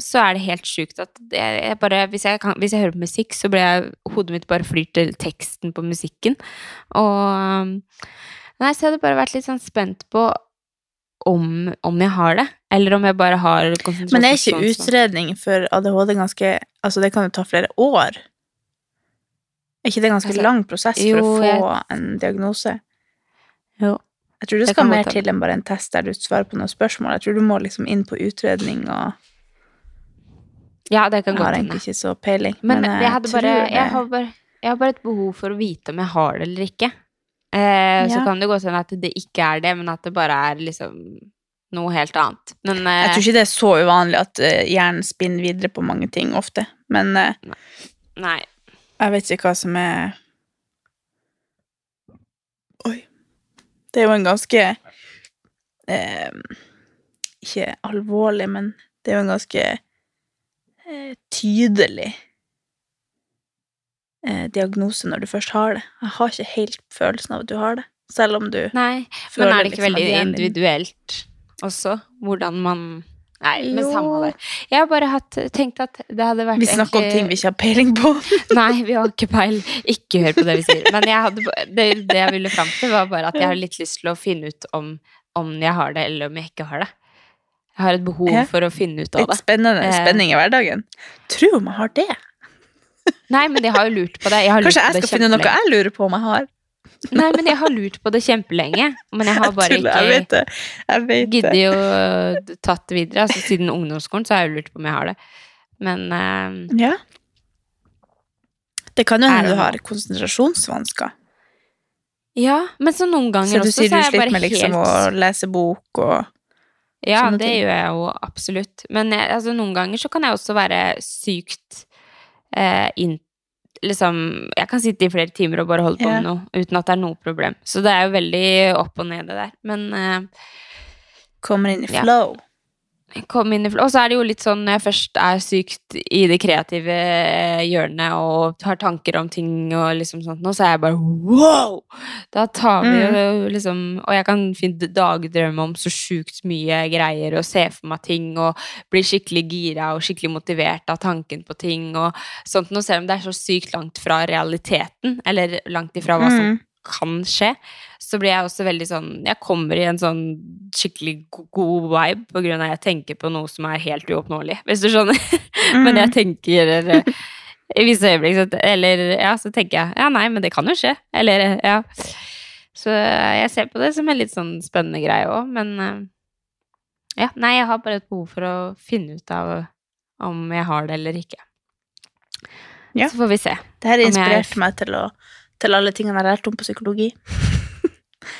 så er det helt sjukt at jeg, bare hvis jeg, kan, hvis jeg hører på musikk, så blir jeg Hodet mitt bare flyr til teksten på musikken. Og Nei, så jeg hadde bare vært litt sånn spent på om, om jeg har det, eller om jeg bare har konsentrasjons... Men er ikke utredning for ADHD ganske Altså, det kan jo ta flere år? Er ikke det en ganske Altså, lang prosess for jo, å få jeg- en diagnose? Jo. Jeg tror det Det skal mer til enn bare en test der du svarer på noen spørsmål. Jeg tror du må liksom inn på utredning, og Ja, det kan jeg har egentlig ikke så peiling. Men, men jeg, hadde bare, jeg, har bare, jeg har bare et behov for å vite om jeg har det eller ikke. Eh, Så kan det godt hende at det ikke er det, men at det bare er liksom noe helt annet. Men eh, Jeg tror ikke det er så uvanlig at eh, hjernen spinner videre på mange ting ofte. Men eh, Nei. jeg vet ikke hva som er Oi. Det er jo en ganske eh, Ikke alvorlig, men det er jo en ganske eh, tydelig eh, diagnose når du først har det. Jeg har ikke helt følelsen av at du har det, selv om du Nei. Men er det ikke liksom veldig individuelt også? Hvordan man Nei, men Jo. samme det. Jeg har bare hatt, tenkt at det hadde vært Vi snakker om ting vi ikke har peiling på. Nei, vi har ikke peil. Ikke hør på det vi sier. Men jeg hadde, det, det jeg ville fram til, var bare at jeg har litt lyst til å finne ut om, om jeg har det, eller om jeg ikke har det. Jeg har et behov for å finne ut av Litt det. spennende Eh. spenning i hverdagen. Tror om jeg har det. Nei, men jeg har jo lurt på det. Jeg Kanskje jeg skal finne noe jeg lurer på om jeg har. Nei, men jeg har lurt på det kjempelenge. Men jeg har bare tuller, jeg vet ikke det. Jeg vet giddet det. å tatt det videre. Altså, siden ungdomsskolen så har jeg jo lurt på om jeg har det. Men uh, Ja. Det kan jo Er hende du har konsentrasjonsvansker. ja, men så noen ganger Så du bare sier så du sier du sliter med liksom helt å lese bok og Ja, det ting. gjør jeg jo absolutt. Men jeg, altså, noen ganger så kan jeg også være sykt eh, inn, liksom Jeg kan sitte i flere timer og bare holde på yeah. med noe uten at det er noe problem. Så det er jo veldig opp og ned, det der. Men eh, Kommer inn i Ja. Kom inn i Og så er det jo litt sånn når jeg først er sykt i det kreative eh, hjørnet og har tanker om ting og liksom sånt nå, så er jeg bare wow! Da tar vi jo liksom Og jeg kan finne dagdrømme om så sjukt mye greier og se for meg ting og bli skikkelig gira og skikkelig motivert av tanken på ting og sånt noe, selv om det er så sykt langt fra realiteten, eller langt ifra hva som Mm. Kan skje, så blir jeg også veldig sånn Jeg kommer i en sånn skikkelig god vibe på grunn av at jeg tenker på noe som er helt uoppnåelig, hvis du skjønner. men jeg tenker eh, i visse øyeblikk så, Eller ja, så tenker jeg ja, nei, men det kan jo skje. Eller ja. Så jeg ser på det som en litt sånn spennende greie òg, men eh, ja, nei, jeg har bare et behov for å finne ut av om jeg har det eller ikke. Ja. Så får vi se. Det her inspirerte jeg- meg til, å, til alle tingene jeg har lært om på psykologi.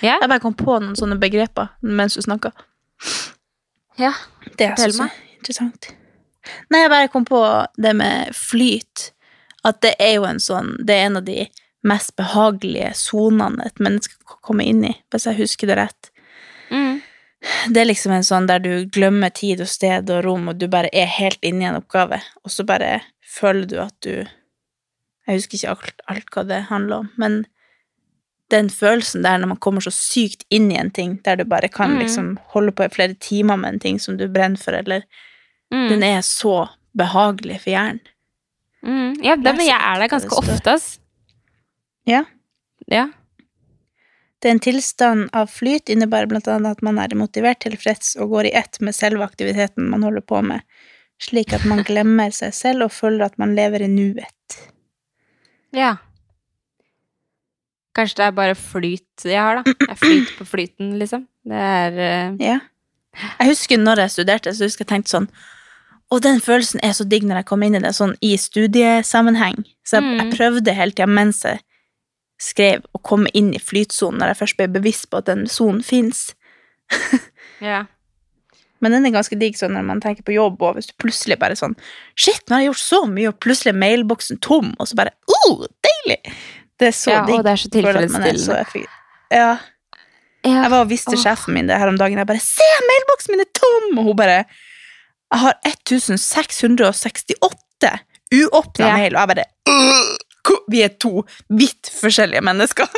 Ja. Jeg bare kom på noen sånne begreper mens du snakka. Ja. Det er så interessant. Nei, jeg bare kom på det med flyt. At det er jo en sånn Det er en av de mest behagelige sonene et menneske kan komme inn i, hvis jeg husker det rett. Mm. Det er liksom en sånn der du glemmer tid og sted og rom, og du bare er helt inne i en oppgave, og så bare føler du at du Jeg husker ikke alt, alt hva det handler om, men den følelsen der når man kommer så sykt inn i en ting, der du bare kan Mm. liksom holde på i flere timer med en ting som du brenner for, eller Mm. Den er så behagelig for hjernen. Mm. Ja, det, men jeg er der ganske ofte, ass. Ja. Ja. Det er en tilstand av flyt innebærer blant annet at man er motivert, tilfreds og går i ett med selve aktiviteten man holder på med, slik at man glemmer seg selv og føler at man lever i nuet. Ja. Kanskje det er bare flyt jeg har, da. Jeg flyter på flyten, liksom. Det er uh... Ja. Jeg husker når jeg studerte, så husker jeg tenkte sånn Og den følelsen er så digg når jeg kom inn i det, sånn i studiesammenheng. Så jeg, jeg Mm. prøvde hele tida mens jeg skrev, å komme inn i flytsonen, når jeg først ble bevisst på at den sonen fins. Ja. Men den er ganske digg sånn når man tenker på jobb, og hvis du plutselig bare sånn Shit, nå har jeg gjort så mye, og plutselig er mailboksen tom, og så bare Oh, deilig! Det er så ja, digg. og det er så tilfredsstillende. Ja. Ja. Jeg var og viste Åh. sjefen min det her om dagen. Jeg bare 'Se, mailboksen min er tom!' Og hun bare 'Jeg har 1668 uåpna Ja. mail', og jeg bare «Øh, hvor- Vi er to vidt forskjellige mennesker.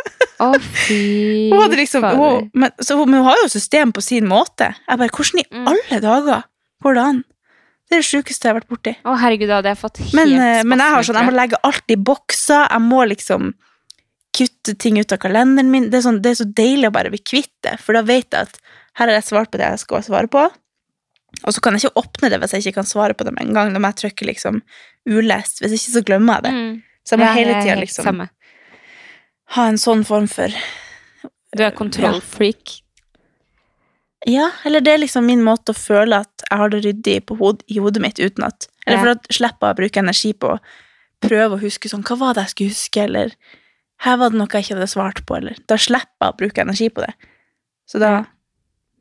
Å, fy Hun liksom, hun, men, så hun, men hun har jo system på sin måte. Jeg bare 'Hvordan i Mm. alle dager går det an?' Det er det sjukeste jeg har vært borti. Å, herregud, da hadde jeg fått helt Men, eh, men jeg har sånn, jeg må legge alt i bokser. Jeg må liksom kutte ting ut av kalenderen min. Det er, sånn, det er så deilig å bare bli kvitt det, for da vet jeg at her har jeg svart på det jeg skal svare på. Og så kan jeg ikke åpne det hvis jeg ikke kan svare på det med en gang. Når jeg trykker liksom ulest. Hvis ikke så glemmer jeg det. Mm. Så jeg må Ja, hele jeg tida liksom samme. ha en sånn form for Du er kontrollfreak. Ja, eller det er liksom min måte å føle at jeg har det ryddig på hod i hodet mitt uten at Eller for å slippe å bruke energi på å prøve å huske sånn Hva var det jeg skulle huske, eller Her var det noe jeg ikke hadde svart på, eller Da slipper jeg å bruke energi på det. Så da,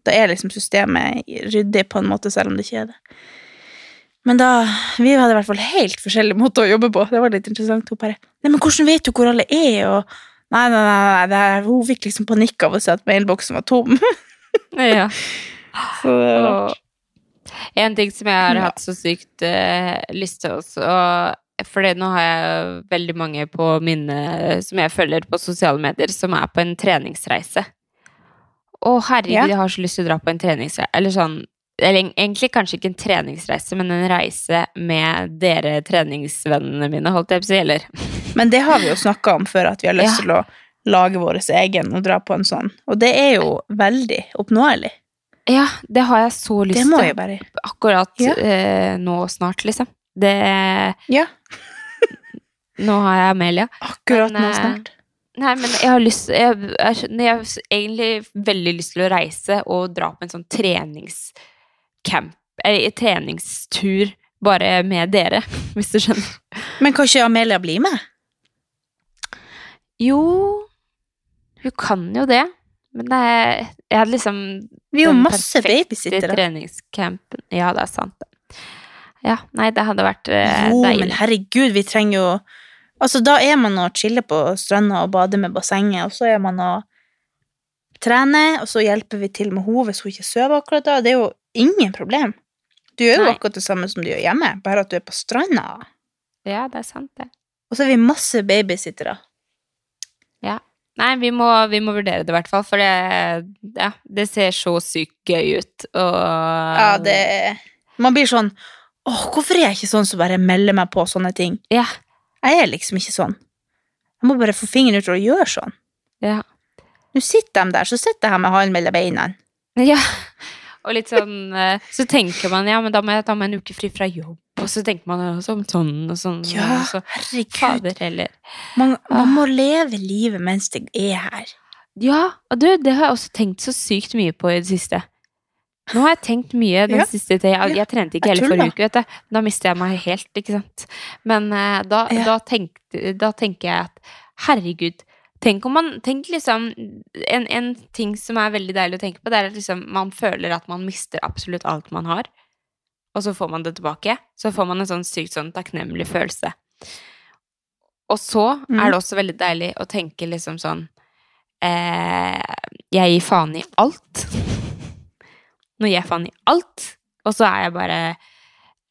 da er liksom systemet ryddig på en måte, selv om det ikke er det. Men da Vi hadde i hvert fall helt forskjellig måte å jobbe på. Det var litt interessant. Hun bare Nei, men hvordan vet du hvor alle er? Og Nei, nei, nei, nei det hun fikk liksom panikk av å se at mailboksen var tom. Ja. Så det var en ting som jeg har Ja. hatt så sykt uh, lyst til også, og for det, nå har jeg veldig mange på mine som jeg følger på sosiale medier, som er på en treningsreise. Å, herregud, Ja. jeg har så lyst til å dra på en treningsreise. Eller sånn eller egentlig kanskje ikke en treningsreise, men en reise med dere treningsvennene mine, holdt jeg på å si, eller Men det har vi jo snakka om før, at vi har lyst Ja. til å lage vår egen og dra på en sånn. Og det er jo veldig oppnåelig. Ja, det har jeg så lyst til. Akkurat Ja. eh, nå snart, liksom. Det Ja, Nå har jeg Amelia. akkurat Men, nå eh, snart. Nei, men jeg har lyst Jeg, jeg, jeg har egentlig veldig lyst til å reise og dra på en sånn treningscamp Eller treningstur bare med dere, hvis du skjønner. Men kan ikke Amelia bli med? Jo Hun kan jo det. Men det er Jeg hadde liksom Vi har masse babysittere. treningscampen. Ja, det er sant. Ja, nei, det hadde vært eh, Jo, deilig. men herregud, vi trenger jo Altså, da er man og chiller på stranda og bader med bassenget, og så er man og trener, og så hjelper vi til med henne hvis hun ikke sover akkurat da. Det er jo ingen problem. Du gjør jo Nei. akkurat det samme som du gjør hjemme, bare at du er på stranda. Ja, det er sant, det. Og så er vi masse babysittere. Nei, vi må, vi må vurdere det i hvert fall, for det, ja, det ser så sykt gøy ut. Og Ja, det Man blir sånn Åh, hvorfor er jeg ikke sånn som bare melder meg på sånne ting? Ja. Jeg er liksom ikke sånn. Jeg må bare få fingeren ut og gjøre sånn. Ja. Nå sitter de der, så sitter jeg her med halen mellom beina. ja. Og litt sånn eh, Så tenker man ja, men da må jeg ta meg en uke fri fra jobb, og så tenker man også om sånn og sånn. Ja, og så, herregud. fader heller. Man, man må leve livet mens det er her. Ja, og du, det har jeg også tenkt så sykt mye på i det siste. Nå har jeg tenkt mye den Ja. siste tida. Jeg, jeg trente ikke hele forrige uke, vet du. Da mister jeg meg helt, ikke sant. Men uh, da, Ja. da, tenkte, da tenker jeg at herregud, tenk om man Tenk liksom en, en ting som er veldig deilig å tenke på, det er at liksom man føler at man mister absolutt alt man har, og så får man det tilbake. Så får man en sånn sykt sånn takknemlig følelse. Og så mm. er det også veldig deilig å tenke liksom sånn eh, Jeg gir faen i alt. Nå gir jeg faen i alt, og så er jeg bare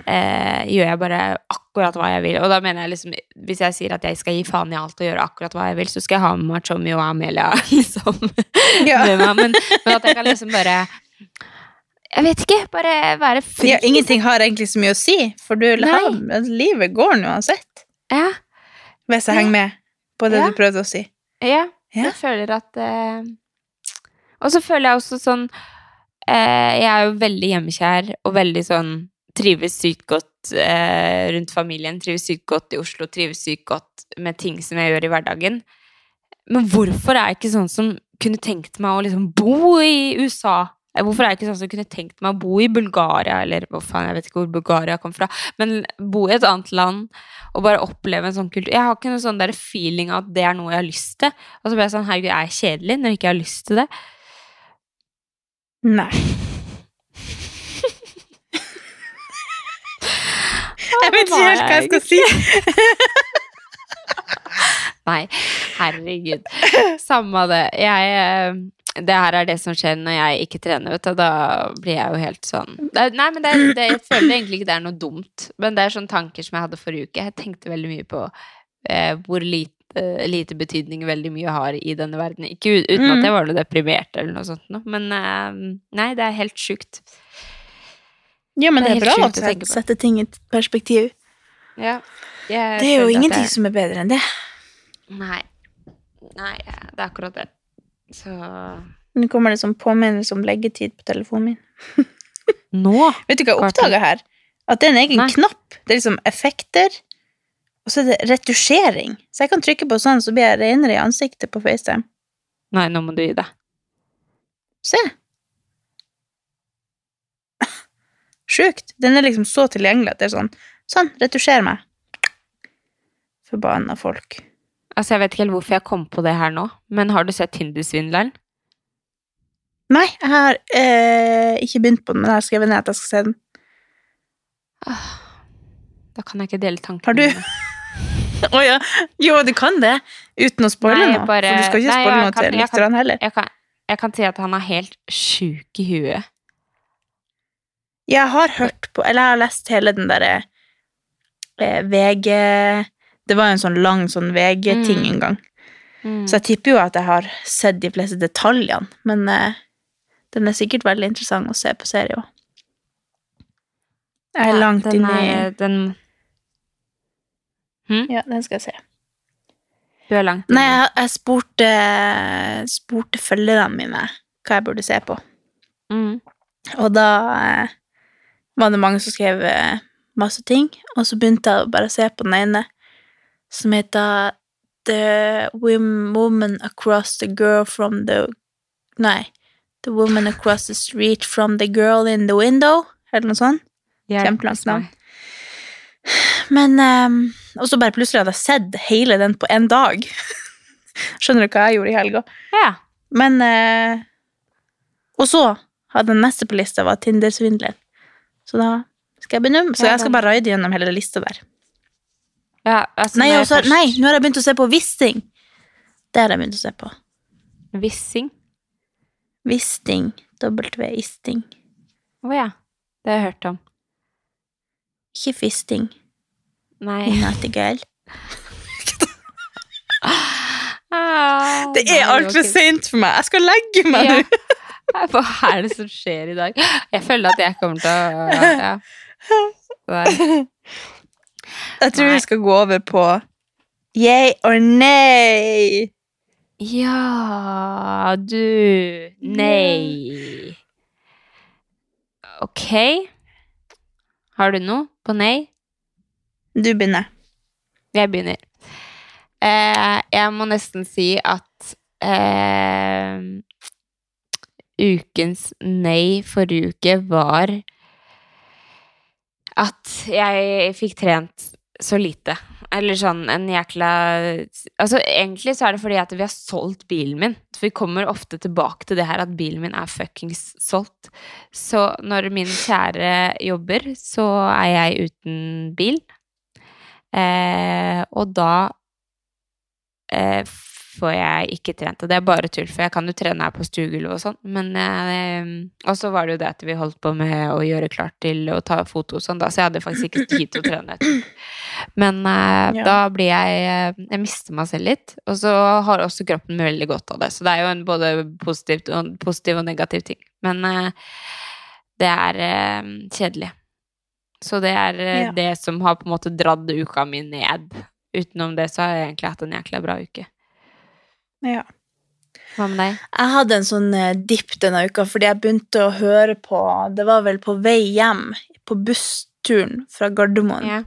eh, Gjør jeg bare akkurat hva jeg vil. Og da mener jeg liksom Hvis jeg sier at jeg skal gi faen i alt og gjøre akkurat hva jeg vil, så skal jeg ha med meg Tommy og Amelia, liksom. Ja. med meg. Men, men at jeg kan liksom bare Jeg vet ikke, bare være fri. Ja, ingenting har egentlig så mye å si, for du, Nei. livet går nå uansett. Ja. Hvis jeg henger med på det Ja. du prøvde å si. Ja, Ja. jeg føler at eh, Og så føler jeg også sånn eh, Jeg er jo veldig hjemmekjær og veldig sånn Trives sykt godt eh, rundt familien, trives sykt godt i Oslo, trives sykt godt med ting som jeg gjør i hverdagen. Men hvorfor er jeg ikke sånn som kunne tenkt meg å liksom bo i USA? Eh, Hvorfor er jeg ikke sånn som kunne tenkt meg å bo i Bulgaria, eller hva faen, jeg vet ikke hvor Bulgaria kom fra, men bo i et annet land og bare oppleve en sånn kultur. Jeg har ikke noe sånn der feeling av at det er noe jeg har lyst til. Og så blir jeg sånn, herregud, jeg er kjedelig når jeg ikke har lyst til det? Nei. Jeg vet ikke helt hva jeg skal si. Nei, herregud. Samme det. Jeg eh, Det her er det som skjer når jeg ikke trener, vet du. Da blir jeg jo helt sånn Nei, men det, det, jeg føler egentlig ikke det er noe dumt. Men det er sånne tanker som jeg hadde forrige uke. Jeg tenkte veldig mye på eh, hvor lite, lite betydning veldig mye har i denne verden. Ikke uten Mm. at jeg var noe deprimert eller noe sånt noe. Men eh, nei, det er helt sjukt. Ja, men Det det er er bra å tenke på. sette ting i perspektiv. Ja. Det er jo ingenting jeg- som er bedre enn det. Nei. Nei, det er akkurat det. Så Nå kommer det som påminnelse om leggetid på telefonen min. Nå Vet du hva jeg er oppdaga her? At det er en egen Nei. knapp. Det er liksom effekter, og så er det retusjering. Så jeg kan trykke på sånn, så blir jeg renere i ansiktet på FaceTime. Nei, nå må du gi deg. Se. Sjukt. Den er liksom så tilgjengelig at det er sånn Sånn, retusjer meg. Forbanna folk. Altså, Jeg vet ikke helt hvorfor jeg kom på det her nå, men har du sett Tinder-svindleren? Nei, jeg har eh, ikke begynt på den, men jeg har skrevet ned at jeg skal se den. Da kan jeg ikke dele tankene Har du? Å oh, ja. Jo, du kan det. Uten å spoile noe. bare- For du skal ikke spoile noe til lytterne heller. Jeg kan, jeg kan si at han er helt sjuk i huet. Jeg har hørt på, eller jeg har lest hele den derre eh, VG Det var jo en sånn lang sånn VG-ting Mm. en gang. Mm. Så jeg tipper jo at jeg har sett de fleste detaljene, men eh, den er sikkert veldig interessant å se på serie òg. Jeg er Ja, langt den inn i er- den, Ja, den skal jeg se. Du er langt Nei, inne. jeg, jeg spurte, spurte følgerne mine hva jeg burde se på. Mm. Og da eh, var det mange som skrev eh, masse ting, og så begynte jeg å bare se på den ene, som heter The Woman Across the Girl from the Nei. The Woman Across the Street from the Girl in the Window, eller noe sånt. Yeah, Kjempelangt navn. Men um, Og så bare plutselig hadde jeg sett hele den på én dag. Skjønner du hva jeg gjorde i helga? Ja. Men uh, Og så hadde den neste på lista var Tinder-svindler. Så da skal jeg begynne. Så jeg skal bare raide gjennom hele lista der. Ja, altså, Nei, også, nei, nå har jeg begynt å se på Wisting. Det har jeg begynt å se på. Vissing? Wisting. W-isting. Å ja. Det har jeg hørt om. Ikke fisting. Nei. Nightingale. Ah, Det er altfor seint sent for meg. Jeg skal legge meg Ja. Hva er det som skjer i dag? Jeg føler at jeg kommer til å ja. Jeg tror Nei. vi skal gå over på yay or nay. Ja, du Nei. Ok. Har du noe på nei? Du begynner. Jeg begynner. Eh, jeg må nesten si at eh, ukens nei forrige uke var at jeg fikk trent så lite. Eller sånn en jækla Altså, egentlig så er det fordi at vi har solgt bilen min. For vi kommer ofte tilbake til det her at bilen min er fuckings solgt. Så når min kjære jobber, så er jeg uten bil. Eh, og da eh, får jeg ikke trente. Det er bare tull, for jeg kan jo trene her på stuegulvet og sånn. Men eh, Og så var det jo det at vi holdt på med å gjøre klart til å ta foto og sånn, da, så jeg hadde faktisk ikke tid til å trene. Men eh, Ja. da blir jeg eh, Jeg mister meg selv litt. Og så har også kroppen veldig godt av det. Så det er jo en både positivt og, positiv og negativ ting. Men det er kjedelig. Så det er Ja. det som har på en måte dratt uka mi ned. Utenom det så har jeg egentlig hatt en jækla bra uke. Ja. Hva med deg? Jeg hadde en sånn eh, dipp denne uka fordi jeg begynte å høre på Det var vel på vei hjem på bussturen fra Gardermoen Ja.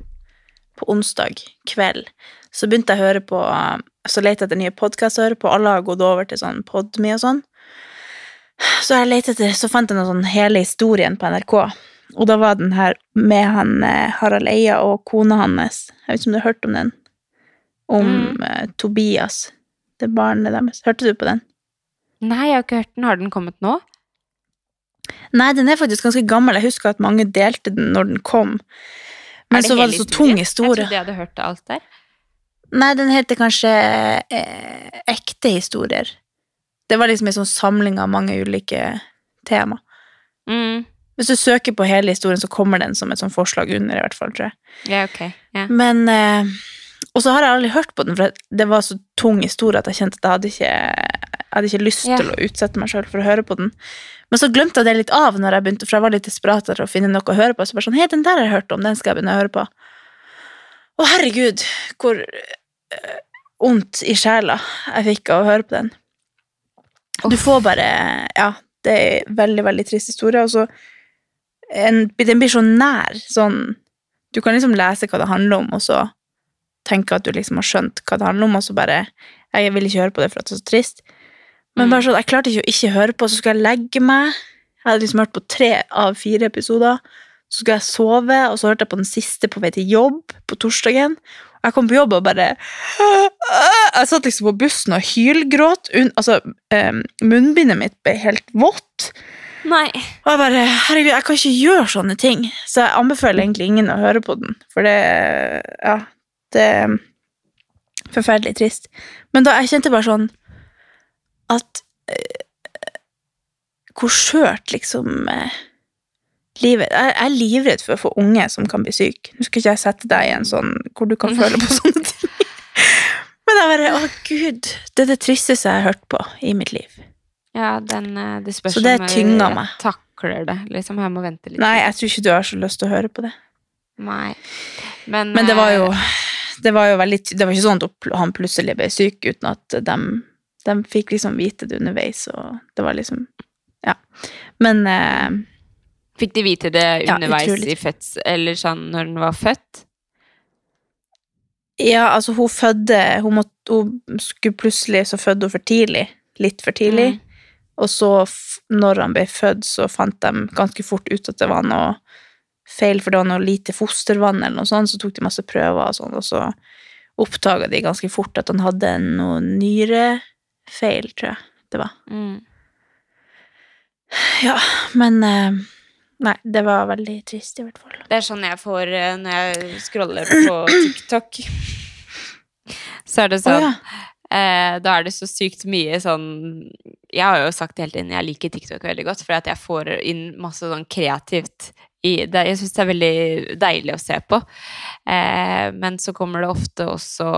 på onsdag kveld. Så begynte jeg å høre på eh, Så lette jeg etter nye podkaster å høre på. Alle har gått over til sånn Podme og sånn. Så jeg lette etter Så fant jeg noe sånn hele historien på NRK. Og da var den her med han eh, Harald Eia og kona hans. Jeg vet ikke om du har hørt om den? Om Mm. Tobias. Det barnet deres. Hørte du på den? Nei, jeg har ikke hørt den. Har den kommet nå? Nei, den er faktisk ganske gammel. Jeg husker at mange delte den når den kom. Men så var det så historien? tung historie. Jeg trodde jeg hadde hørt alt der. Nei, den heter kanskje eh, Ekte historier. Det var liksom en sånn samling av mange ulike tema. Mm. Hvis du søker på hele historien, så kommer den som et sånt forslag under, i hvert fall, tror jeg. Ja, okay. Ja. Men eh, Og så har jeg aldri hørt på den, for det var så tung historie at jeg kjente at jeg hadde ikke, jeg hadde ikke lyst yeah. til å utsette meg sjøl for å høre på den. Men så glemte jeg det litt av når jeg begynte, for jeg var litt desperat etter å finne noe å høre på. Så bare sånn, hei, den der har jeg hørt om, den skal jeg begynne å høre på. Å, herregud, hvor eh, vondt i sjela jeg fikk av å høre på den. Du får bare Ja, det er en veldig, veldig trist historie, og så en, Den blir så nær, sånn Du kan liksom lese hva det handler om, og så tenke at du liksom har skjønt hva det handler om, og så bare Jeg vil ikke høre på det for at det er så trist. Men bare sånn, jeg klarte ikke å ikke høre på, så skulle jeg legge meg. Jeg hadde liksom hørt på tre av fire episoder. Så skulle jeg sove, og så hørte jeg på den siste på vei til jobb på torsdagen. Og jeg kom på jobb og bare Jeg satt liksom på bussen og hylgråt. Altså, eh, munnbindet mitt ble helt vått. Nei. Og jeg bare Herregud, jeg kan ikke gjøre sånne ting. Så jeg anbefaler egentlig ingen å høre på den, for det Ja, det er forferdelig trist. Men da jeg kjente bare sånn at eh, Hvor skjørt liksom eh, livet Jeg jeg er livredd for å få unge som kan bli syke. Nå skal ikke jeg sette deg i en sånn hvor du kan føle på sånne ting. Men jeg bare Å, gud. Det er det tristeste jeg har hørt på i mitt liv. Ja, den, eh, det spørs Så det om jeg takler det. Liksom, jeg må vente litt. Nei, jeg tror ikke du har så lyst til å høre på det. Nei. Men, Men det var jo, eh, det var jo veldig Det var ikke sånn at han plutselig ble syk uten at de, de fikk liksom vite det underveis, og det var liksom Ja. Men eh, Fikk de vite det underveis ja, i fødsel, Eller sånn når den var født? ja, altså, hun fødte Hun, måtte, hun skulle plutselig så fødte hun for tidlig. Litt for tidlig. Mm. Og så, når han ble født, så fant de ganske fort ut at det var noe feil, for det var noe lite fostervann eller noe sånt, så tok de masse prøver og sånn, og så oppdaga de ganske fort at han hadde noe nyrefeil, tror jeg det var. Mm. Ja, men eh, Nei, det var veldig trist, i hvert fall. Det er sånn jeg får eh, når jeg scroller på TikTok. Så er det sånn oh, ja. eh, Da er det så sykt mye sånn Jeg har jo sagt hele tiden jeg liker TikTok veldig godt, for at jeg får inn masse sånn kreativt i det. Jeg syns det er veldig deilig å se på. Eh, men så kommer det ofte også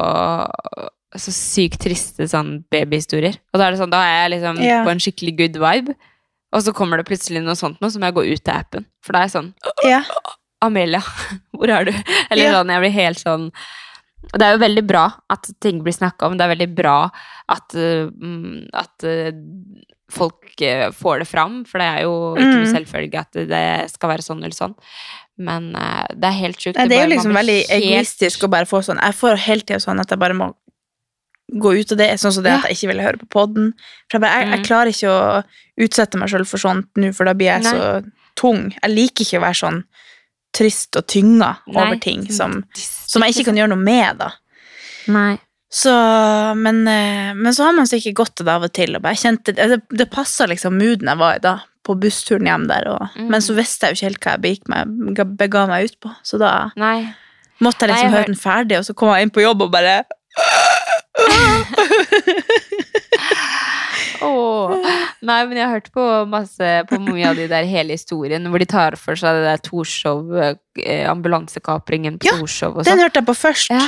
så sykt triste sånn babyhistorier. Og da er det sånn, da er jeg liksom yeah. på en skikkelig good vibe, og så kommer det plutselig noe sånt noe, så må jeg gå ut av appen. For da er jeg sånn yeah. Amelia, hvor er du? Eller yeah. sånn, jeg blir helt sånn Og det er jo veldig bra at ting blir snakka om. Det er veldig bra at, uh, mm, at uh, folk uh, får det fram, for det er jo ikke noe Mm. selvfølge at det skal være sånn eller sånn. Men uh, det er helt sjukt. Nei, det er jo liksom veldig helt- egoistisk å bare få sånn Jeg får hele tida sånn at jeg bare må gå ut av det. Sånn som det Ja. at jeg ikke ville høre på podden. For jeg, bare, jeg, jeg Mm. klarer ikke å utsette meg sjøl for sånt nå, for da blir jeg Nei. så tung. Jeg liker ikke å være sånn trist og tynga over ting som, som jeg ikke kan gjøre noe med, da. Nei. Så, men, eh, men så har man sikkert godt av det av og til. Og kjente, det det passa liksom mooden jeg var i da, på bussturen hjem der. Og, Mm. Men så visste jeg jo ikke helt hva jeg meg, bega meg ut på. Så da Nei. måtte jeg Nei, liksom jeg høre den ferdig, og så kom jeg inn på jobb og bare Åh. Nei, men jeg har hørt på masse på mye av de der hele historien hvor de tar for seg det der Torshov, eh, ambulansekapringen på Ja, Torshov og Den sånn. hørte jeg på først. Ja,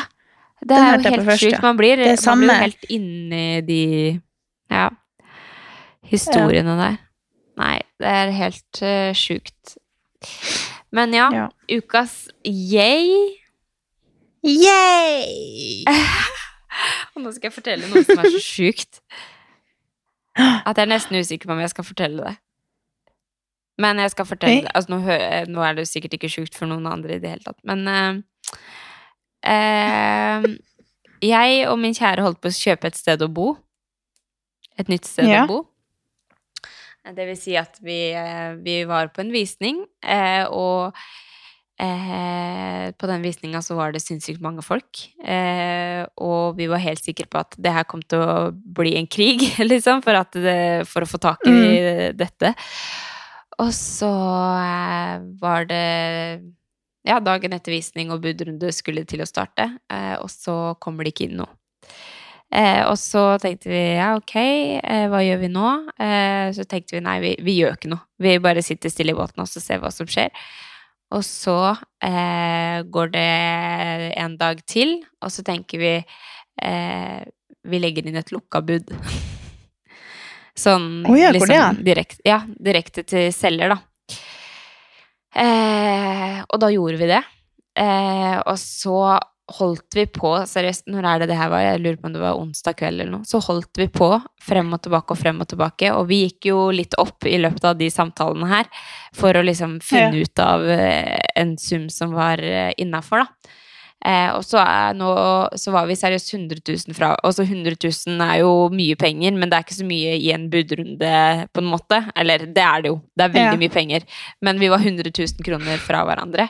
det den er jo helt først, sjukt. ja. Man blir, man blir jo helt inni de ja, historiene der. Nei, det er helt uh, sjukt. Men ja, Ja. ukas yay Yay! Og nå skal jeg fortelle noe som er så sjukt. At jeg er nesten usikker på om jeg skal fortelle det. Men jeg skal fortelle det. Altså, nå, nå er det sikkert ikke sjukt for noen andre i det hele tatt. Men eh, eh, jeg og min kjære holdt på å kjøpe et sted å bo. Et nytt sted Ja. å bo. Det vil si at vi, eh, vi var på en visning, eh, og eh, på den visninga så var det sinnssykt mange folk. Eh, og vi var helt sikre på at det her kom til å bli en krig, liksom, for, at det, for å få tak i dette. Og så eh, var det ja, dagen etter visning og budrunde skulle til å starte, eh, og så kommer det ikke inn noe. Eh, og så tenkte vi ja, ok, eh, hva gjør vi nå? Eh, så tenkte vi nei, vi, vi gjør ikke noe. Vi bare sitter stille i båten og så ser hva som skjer. Og så eh, går det en dag til, og så tenker vi eh, Vi legger inn et lukka bud. sånn oh, ja, liksom, direkte, ja, direkte til selger, da. Eh, og da gjorde vi det. Eh, og så holdt vi på, seriøst, når er det det her var? Jeg lurer på om det var onsdag kveld eller noe. Så holdt vi på frem og tilbake og frem og tilbake, og vi gikk jo litt opp i løpet av de samtalene her for å liksom finne ut av eh, en sum som var uh, innafor, da. Eh, og så, nå, så var vi seriøst 100 000 fra Også 100 000 er jo mye penger, men det er ikke så mye i en budrunde, på en måte. Eller det er det jo, det er veldig Ja. mye penger. Men vi var 100 000 kroner fra hverandre.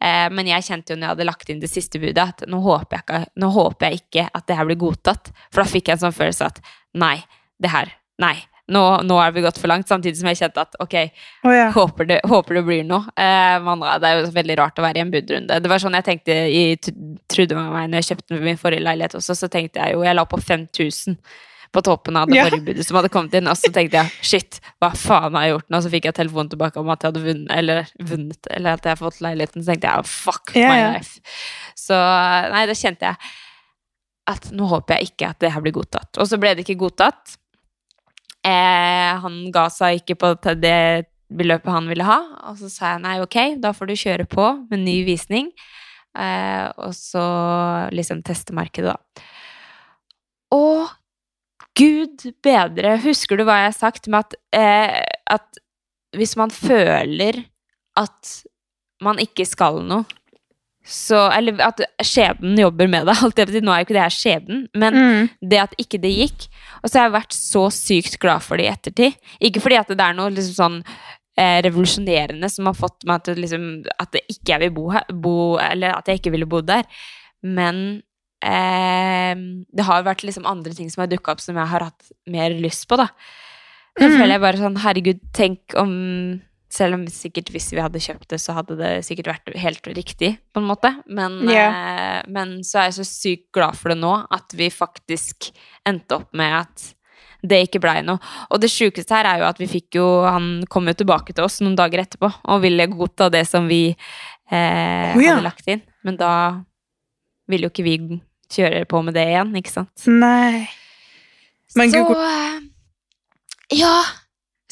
Eh, men jeg kjente jo når jeg hadde lagt inn det siste budet, at nå håper jeg ikke, nå håper jeg ikke at det her blir godtatt. For da fikk jeg en sånn følelse at nei, det her, nei. Nå, nå er vi gått for langt, samtidig som jeg kjente at ok, oh, ja. håper, det, håper det blir noe. Eh, det er jo veldig rart å være i en budrunde. Det var sånn jeg tenkte i trodde Trude med meg når jeg kjøpte min forrige leilighet også, så tenkte jeg jo Jeg la på 5000 på toppen av det Ja. forrige budet som hadde kommet inn, og så tenkte jeg shit, hva faen har jeg gjort nå? Så fikk jeg telefonen tilbake om at jeg hadde vunnet, eller vunnet, eller at jeg hadde fått leiligheten, så tenkte jeg fuck Ja, my ja. life. Så nei, da kjente jeg at nå håper jeg ikke at det her blir godtatt. Og så ble det ikke godtatt. Eh, han ga seg ikke på det beløpet han ville ha, og så sa jeg nei, ok, da får du kjøre på med ny visning, eh, og så liksom teste markedet, da. Og gud bedre, husker du hva jeg har sagt med at, eh, at hvis man føler at man ikke skal noe, så, eller at skjebnen jobber med deg. Alt det, nå er jo ikke det her skjebnen, men Mm. det at ikke det gikk. Og så har jeg vært så sykt glad for det i ettertid. Ikke fordi at det er noe liksom sånn eh, revolusjonerende som har fått meg til liksom, at det ikke jeg vil bo her, bo, eller at jeg ikke ville bodd der, men eh, det har vært liksom andre ting som har dukka opp som jeg har hatt mer lyst på, da. Så Mm. føler jeg bare sånn, herregud, tenk om Selv om sikkert hvis vi hadde kjøpt det, så hadde det sikkert vært helt riktig, på en måte. Men, yeah. eh, men så er jeg så sykt glad for det nå, at vi faktisk endte opp med at det ikke blei noe. Og det sjukeste her er jo at vi fikk jo Han kom jo tilbake til oss noen dager etterpå og ville godta det som vi eh, oh, ja. hadde lagt inn. Men da ville jo ikke vi kjøre på med det igjen, ikke sant? Nei. Men så eh, Ja.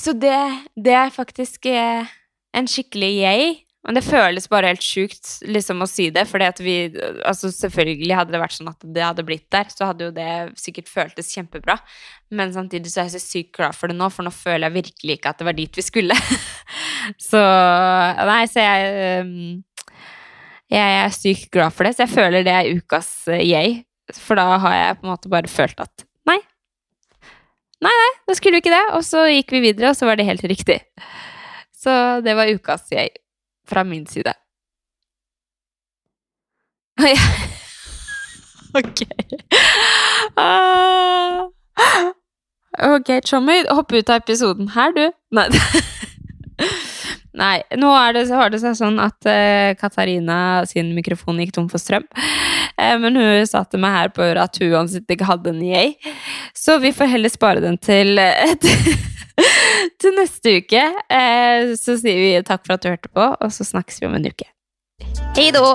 Så det, det er faktisk eh, en skikkelig yay. Men det føles bare helt sjukt liksom å si det, For Altså selvfølgelig hadde det vært sånn at det hadde blitt der, så hadde jo det sikkert føltes kjempebra. Men samtidig så er jeg så sykt glad for det nå, for nå føler jeg virkelig ikke at det var dit vi skulle. så Nei, så jeg um, Jeg er sykt glad for det, så jeg føler det er ukas yay. For da har jeg på en måte bare følt at nei. Nei, nei, da skulle vi ikke det. Og så gikk vi videre, og så var det helt riktig. Så det var ukas jeg fra min side. Ok. Ah. Ok, Tjommi, hopp ut av episoden her, du. Nei. Nei, nå det, har det seg sånn at uh, Katarina sin mikrofon gikk tom for strøm. Uh, men hun satte meg her på øret at hun uansett ikke hadde en yay. Så vi får heller spare den til, uh, til neste uke. Så sier vi takk for at du hørte på, og så snakkes vi om en uke. Hei då!